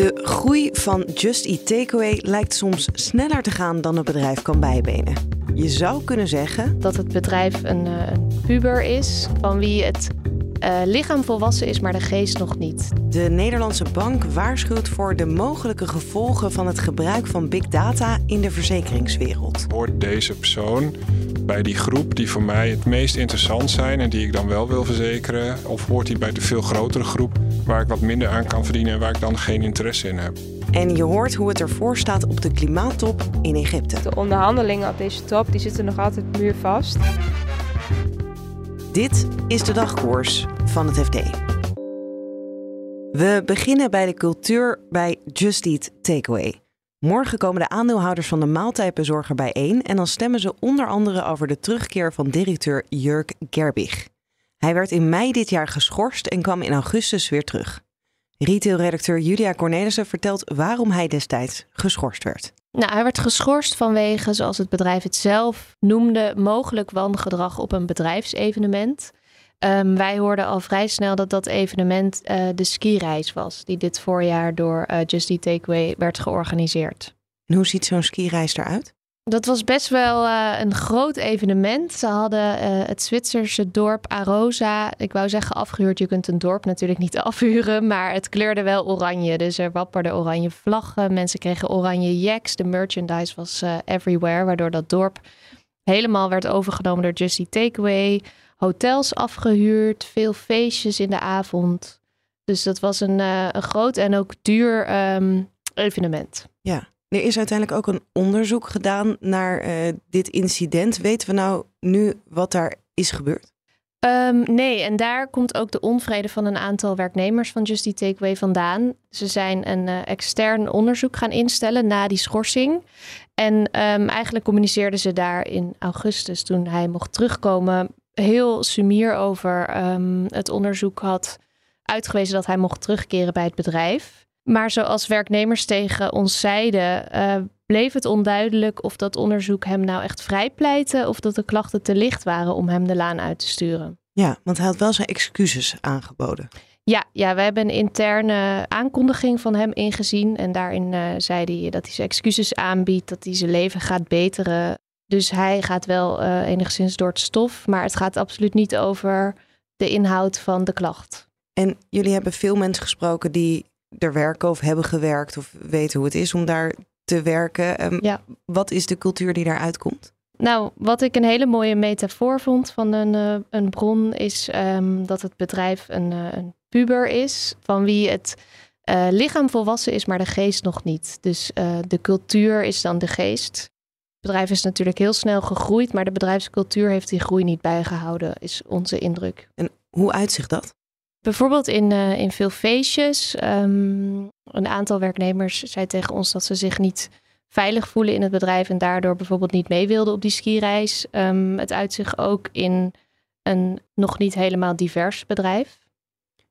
De groei van Just Eat Takeaway lijkt soms sneller te gaan dan het bedrijf kan bijbenen. Je zou kunnen zeggen dat het bedrijf een, uh, een puber is van wie het uh, lichaam volwassen is, maar de geest nog niet. De Nederlandse bank waarschuwt voor de mogelijke gevolgen van het gebruik van big data in de verzekeringswereld. Hoort deze persoon bij die groep die voor mij het meest interessant zijn en die ik dan wel wil verzekeren? Of hoort hij bij de veel grotere groep waar ik wat minder aan kan verdienen en waar ik dan geen interesse in heb? En je hoort hoe het ervoor staat op de klimaattop in Egypte. De onderhandelingen op deze top die zitten nog altijd muurvast. Dit is de dagkoers van het FD. We beginnen bij de cultuur bij Just Eat Takeaway. Morgen komen de aandeelhouders van de maaltijdbezorger bijeen en dan stemmen ze onder andere over de terugkeer van directeur Jurk Gerbig. Hij werd in mei dit jaar geschorst en kwam in augustus weer terug. Retailredacteur Julia Cornelissen vertelt waarom hij destijds geschorst werd. Nou, hij werd geschorst vanwege, zoals het bedrijf het zelf noemde, mogelijk wangedrag op een bedrijfsevenement. Um, wij hoorden al vrij snel dat dat evenement uh, de skireis was, die dit voorjaar door uh, Just Eat Takeaway werd georganiseerd. En hoe ziet zo'n skireis eruit? Dat was best wel uh, een groot evenement. Ze hadden uh, het Zwitserse dorp Arosa, ik wou zeggen afgehuurd. Je kunt een dorp natuurlijk niet afhuren, maar het kleurde wel oranje. Dus er wapperden oranje vlaggen, mensen kregen oranje jacks. De merchandise was uh, everywhere, waardoor dat dorp helemaal werd overgenomen door Justy Takeaway. Hotels afgehuurd, veel feestjes in de avond. Dus dat was een, een groot en ook duur um, evenement. Ja. Er is uiteindelijk ook een onderzoek gedaan naar uh, dit incident. Weten we nou nu wat daar is gebeurd? Um, nee, en daar komt ook de onvrede van een aantal werknemers van Just Eat Takeaway vandaan. Ze zijn een uh, extern onderzoek gaan instellen na die schorsing. En um, eigenlijk communiceerden ze daar in augustus, toen hij mocht terugkomen, heel sumier over um, het onderzoek had uitgewezen dat hij mocht terugkeren bij het bedrijf. Maar zoals werknemers tegen ons zeiden, uh, bleef het onduidelijk of dat onderzoek hem nou echt vrijpleitte of dat de klachten te licht waren om hem de laan uit te sturen. Ja, want hij had wel zijn excuses aangeboden. Ja, ja, we hebben een interne aankondiging van hem ingezien. En daarin uh, zei hij dat hij zijn excuses aanbiedt, dat hij zijn leven gaat beteren. Dus hij gaat wel uh, enigszins door het stof, maar het gaat absoluut niet over de inhoud van de klacht. En jullie hebben veel mensen gesproken die er werken of hebben gewerkt of weten hoe het is om daar te werken. Um, ja. Wat is de cultuur die daaruit komt? Nou, wat ik een hele mooie metafoor vond van een, uh, een bron is um, dat het bedrijf een, uh, een, puber is van wie het lichaam volwassen is, maar de geest nog niet. Dus de cultuur is dan de geest. Het bedrijf is natuurlijk heel snel gegroeid, maar de bedrijfscultuur heeft die groei niet bijgehouden, is onze indruk. En hoe uitzicht dat? Bijvoorbeeld in, uh, in veel feestjes. Um, een aantal werknemers zei tegen ons dat ze zich niet veilig voelen in het bedrijf en daardoor bijvoorbeeld niet mee wilden op die skireis. Um, het uitzicht ook in een nog niet helemaal divers bedrijf.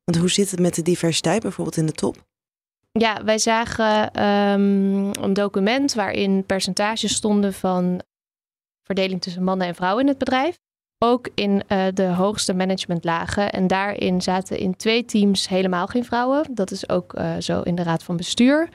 Want hoe zit het met de diversiteit bijvoorbeeld in de top? Ja, wij zagen um, een document waarin percentages stonden van verdeling tussen mannen en vrouwen in het bedrijf ook in uh, de hoogste managementlagen. En daarin zaten in twee teams helemaal geen vrouwen. Dat is ook uh, zo in de raad van bestuur.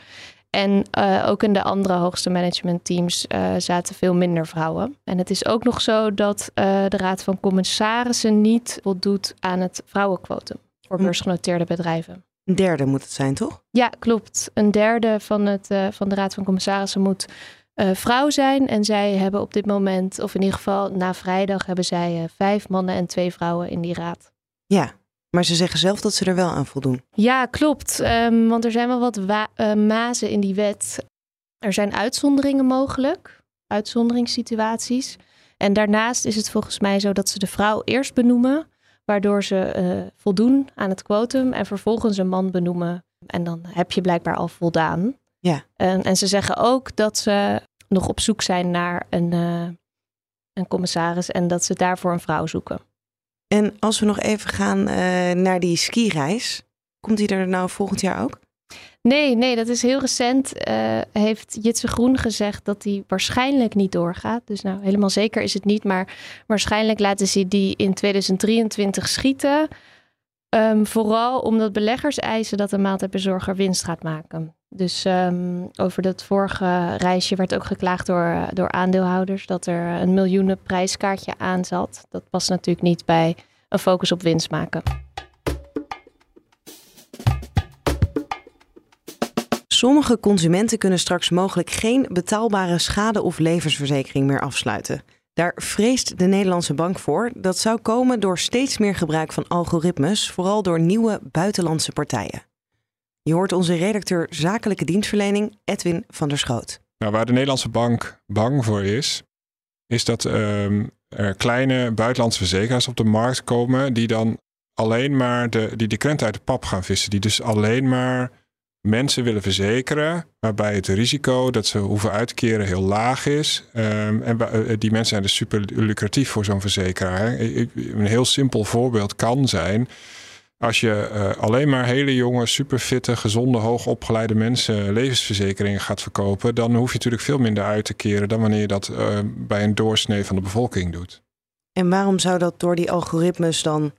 En uh, ook in de andere hoogste managementteams zaten veel minder vrouwen. En het is ook nog zo dat de raad van commissarissen niet voldoet aan het vrouwenquotum voor beursgenoteerde bedrijven. Een derde moet het zijn, toch? Ja, klopt. Een derde van, het, van de raad van commissarissen moet uh, vrouw zijn. En zij hebben op dit moment, of in ieder geval na vrijdag, hebben zij uh, vijf mannen en twee vrouwen in die raad. Ja, maar ze zeggen zelf dat ze er wel aan voldoen. Ja, klopt. Um, want er zijn wel wat mazen in die wet. Er zijn uitzonderingen mogelijk, uitzonderingssituaties. En daarnaast is het volgens mij zo dat ze de vrouw eerst benoemen waardoor ze eh, voldoen aan het quotum en vervolgens een man benoemen. En dan heb je blijkbaar al voldaan. Ja. En, en ze zeggen ook dat ze nog op zoek zijn naar een, uh, een commissaris en dat ze daarvoor een vrouw zoeken. En als we nog even gaan uh, naar die skireis, komt die er nou volgend jaar ook? Nee, nee, dat is heel recent. Uh, heeft Jitse Groen gezegd dat die waarschijnlijk niet doorgaat. Dus nou, helemaal zeker is het niet. Maar waarschijnlijk laten ze die in 2023 schieten. Um, vooral omdat beleggers eisen dat de maaltijdbezorger winst gaat maken. Dus um, over dat vorige reisje werd ook geklaagd door, door aandeelhouders dat er een miljoenen prijskaartje aan zat. Dat past natuurlijk niet bij een focus op winst maken. Sommige consumenten kunnen straks mogelijk geen betaalbare schade- of levensverzekering meer afsluiten. Daar vreest de Nederlandse bank voor. Dat zou komen door steeds meer gebruik van algoritmes, vooral door nieuwe buitenlandse partijen. Je hoort onze redacteur zakelijke dienstverlening, Edwin van der Schoot. Nou, waar de Nederlandse bank bang voor is, is dat um, er kleine buitenlandse verzekeraars op de markt komen die dan alleen maar de, die de krent uit de pap gaan vissen. Die dus alleen maar mensen willen verzekeren, waarbij het risico dat ze hoeven uitkeren heel laag is. Um, en die mensen zijn dus super lucratief voor zo'n verzekeraar. Een heel simpel voorbeeld kan zijn. Als je uh, alleen maar hele jonge, superfitte, gezonde, hoogopgeleide mensen levensverzekeringen gaat verkopen, dan hoef je natuurlijk veel minder uit te keren dan wanneer je dat uh, bij een doorsnee van de bevolking doet. En waarom zou dat door die algoritmes dan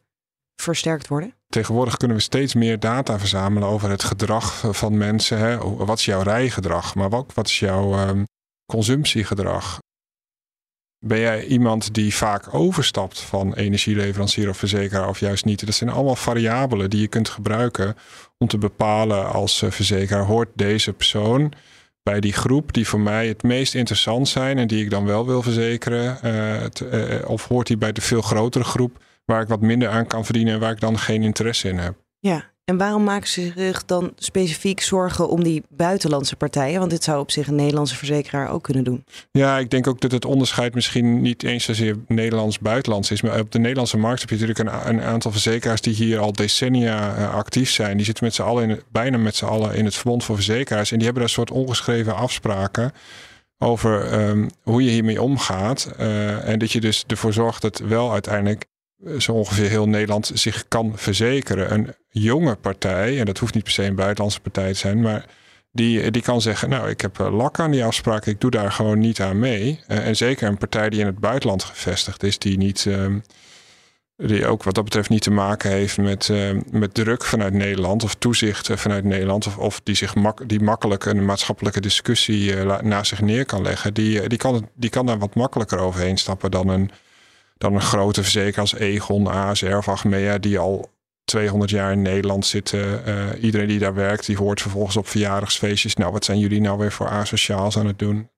versterkt worden? Tegenwoordig kunnen we steeds meer data verzamelen over het gedrag van mensen. Hè? Wat is jouw rijgedrag, maar wat, wat is jouw um, consumptiegedrag? Ben jij iemand die vaak overstapt van energieleverancier of verzekeraar of juist niet? Dat zijn allemaal variabelen die je kunt gebruiken om te bepalen als verzekeraar hoort deze persoon bij die groep die voor mij het meest interessant zijn en die ik dan wel wil verzekeren? Het, uh, of hoort die bij de veel grotere groep waar ik wat minder aan kan verdienen en waar ik dan geen interesse in heb? Ja, en waarom maken ze zich dan specifiek zorgen om die buitenlandse partijen? Want dit zou op zich een Nederlandse verzekeraar ook kunnen doen. Ja, ik denk ook dat het onderscheid misschien niet eens zozeer Nederlands-buitenlands is. Maar op de Nederlandse markt heb je natuurlijk een, een aantal verzekeraars die hier al decennia uh, actief zijn. Die zitten met z'n allen in, bijna met z'n allen in het verbond voor verzekeraars. En die hebben daar een soort ongeschreven afspraken over um, hoe je hiermee omgaat. Uh, en dat je dus ervoor zorgt dat wel uiteindelijk zo ongeveer heel Nederland zich kan verzekeren. Een jonge partij, en dat hoeft niet per se een buitenlandse partij te zijn, maar die, die kan zeggen, nou, ik heb lak aan die afspraak, ik doe daar gewoon niet aan mee. Uh, en zeker een partij die in het buitenland gevestigd is, die niet, uh, die ook wat dat betreft niet te maken heeft met, uh, met druk vanuit Nederland of toezicht vanuit Nederland, of, of die, zich mak die makkelijk een maatschappelijke discussie naast zich neer kan leggen, die, die, kan, die kan daar wat makkelijker overheen stappen dan een dan een grote verzekeraar als Egon, ASR of Achmea, die al 200 jaar in Nederland zitten. Uh, iedereen die daar werkt, die hoort vervolgens op verjaardagsfeestjes. Nou, wat zijn jullie nou weer voor asociaals aan het doen?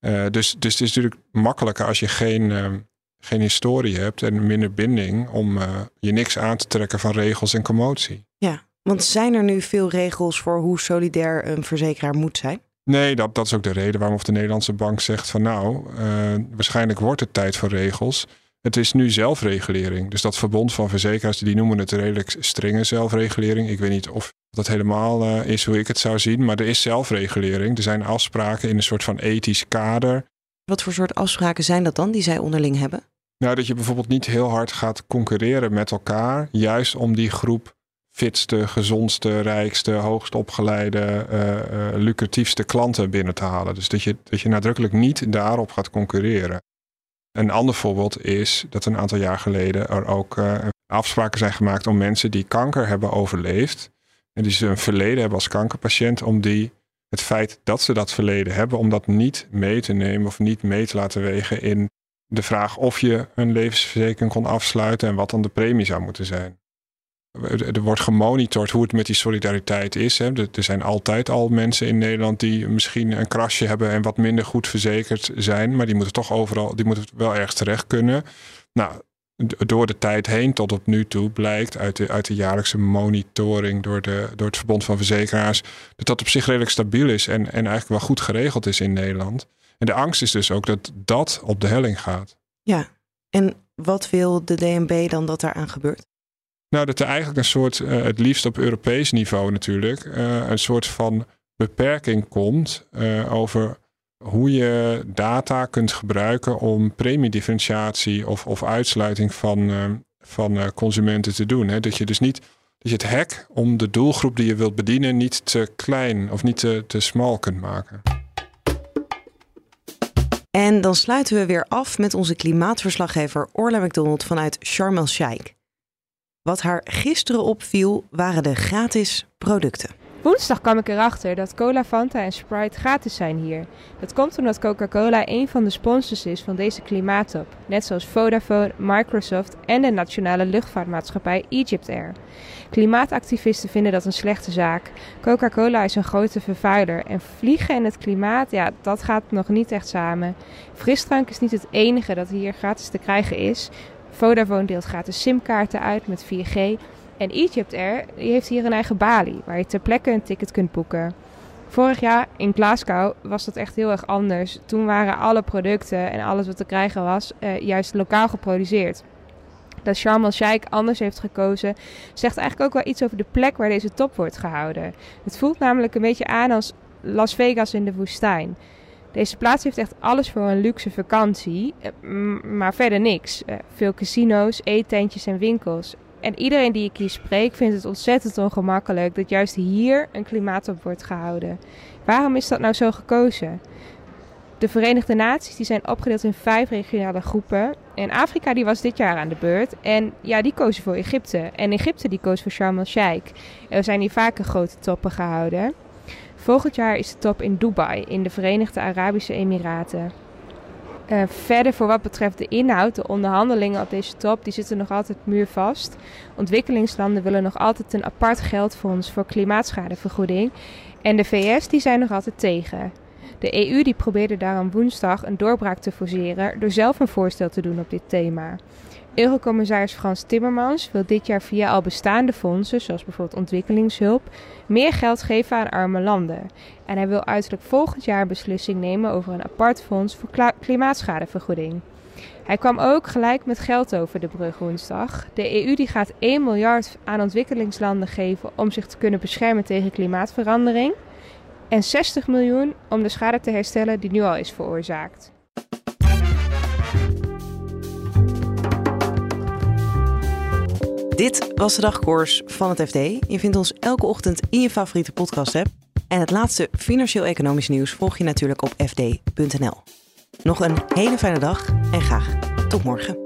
Uh, dus, dus het is natuurlijk makkelijker als je geen, uh, geen historie hebt en minder binding om je niks aan te trekken van regels en commotie. Ja, want zijn er nu veel regels voor hoe solidair een verzekeraar moet zijn? Nee, dat, dat is ook de reden waarom of de Nederlandse bank zegt van nou, waarschijnlijk wordt het tijd voor regels. Het is nu zelfregulering. Dus dat verbond van verzekeraars, die noemen het redelijk strenge zelfregulering. Ik weet niet of dat helemaal uh, is hoe ik het zou zien, maar er is zelfregulering. Er zijn afspraken in een soort van ethisch kader. Wat voor soort afspraken zijn dat dan die zij onderling hebben? Nou, dat je bijvoorbeeld niet heel hard gaat concurreren met elkaar, juist om die groep fitste, gezondste, rijkste, hoogst opgeleide, uh, uh, lucratiefste klanten binnen te halen. Dus dat je, dat je nadrukkelijk niet daarop gaat concurreren. Een ander voorbeeld is dat een aantal jaar geleden er ook uh, afspraken zijn gemaakt om mensen die kanker hebben overleefd. En die ze een verleden hebben als kankerpatiënt, om die het feit dat ze dat verleden hebben, om dat niet mee te nemen of niet mee te laten wegen in de vraag of je een levensverzekering kon afsluiten en wat dan de premie zou moeten zijn. Er wordt gemonitord hoe het met die solidariteit is. Hè. Er zijn altijd al mensen in Nederland die misschien een krasje hebben en wat minder goed verzekerd zijn. Maar die moeten toch overal, die moeten wel ergens terecht kunnen. Nou, door de tijd heen tot op nu toe blijkt uit de, uit de jaarlijkse monitoring door, de, door het Verbond van Verzekeraars dat dat op zich redelijk stabiel is en, en eigenlijk wel goed geregeld is in Nederland. En de angst is dus ook dat dat op de helling gaat. Ja, en wat wil de DNB dan dat daaraan gebeurt? Nou, dat er eigenlijk een soort, uh, het liefst op Europees niveau natuurlijk, uh, een soort van beperking komt uh, over hoe je data kunt gebruiken om premiedifferentiatie of, of uitsluiting van, van consumenten te doen. Hè? Dat je dus niet dat je het hek om de doelgroep die je wilt bedienen niet te klein of niet te, te smal kunt maken. En dan sluiten we weer af met onze klimaatverslaggever Orla McDonald vanuit Sharm el-Sheikh. Wat haar gisteren opviel waren de gratis producten. Woensdag kwam ik erachter dat Cola, Fanta en Sprite gratis zijn hier. Dat komt omdat Coca-Cola een van de sponsors is van deze klimaattop, net zoals Vodafone, Microsoft en de nationale luchtvaartmaatschappij Egypt Air. Klimaatactivisten vinden dat een slechte zaak. Coca-Cola is een grote vervuiler en vliegen en het klimaat, ja, dat gaat nog niet echt samen. Frisdrank is niet het enige dat hier gratis te krijgen is. Vodafone deelt gratis simkaarten uit met 4G. En Egypt Air heeft hier een eigen balie waar je ter plekke een ticket kunt boeken. Vorig jaar in Glasgow was dat echt heel erg anders. Toen waren alle producten en alles wat te krijgen was eh, juist lokaal geproduceerd. Dat Sharm el-Sheikh anders heeft gekozen, zegt eigenlijk ook wel iets over de plek waar deze top wordt gehouden. Het voelt namelijk een beetje aan als Las Vegas in de woestijn. Deze plaats heeft echt alles voor een luxe vakantie, eh, maar verder niks. Eh, veel casino's, eetentjes en winkels. En iedereen die ik hier spreek vindt het ontzettend ongemakkelijk dat juist hier een klimaattop wordt gehouden. Waarom is dat nou zo gekozen? De Verenigde Naties die zijn opgedeeld in vijf regionale groepen. En Afrika die was dit jaar aan de beurt. En ja, die kozen voor Egypte. En Egypte die koos voor Sharm el-Sheikh. Er zijn hier vaker grote toppen gehouden. Volgend jaar is de top in Dubai, in de Verenigde Arabische Emiraten. Uh, verder voor wat betreft de inhoud, de onderhandelingen op deze top, die zitten nog altijd muurvast. Ontwikkelingslanden willen nog altijd een apart geldfonds voor klimaatschadevergoeding. En de VS die zijn nog altijd tegen. De EU die probeerde daarom woensdag een doorbraak te forceren door zelf een voorstel te doen op dit thema. Eurocommissaris Frans Timmermans wil dit jaar via al bestaande fondsen, zoals bijvoorbeeld ontwikkelingshulp, meer geld geven aan arme landen. En hij wil uiterlijk volgend jaar beslissing nemen over een apart fonds voor klimaatschadevergoeding. Hij kwam ook gelijk met geld over de brug woensdag. De EU die gaat 1 miljard aan ontwikkelingslanden geven om zich te kunnen beschermen tegen klimaatverandering. En 60 miljoen om de schade te herstellen die nu al is veroorzaakt. Dit was de dagkoers van het FD. Je vindt ons elke ochtend in je favoriete podcast-app. En het laatste financieel-economisch nieuws volg je natuurlijk op fd.nl. Nog een hele fijne dag en graag tot morgen.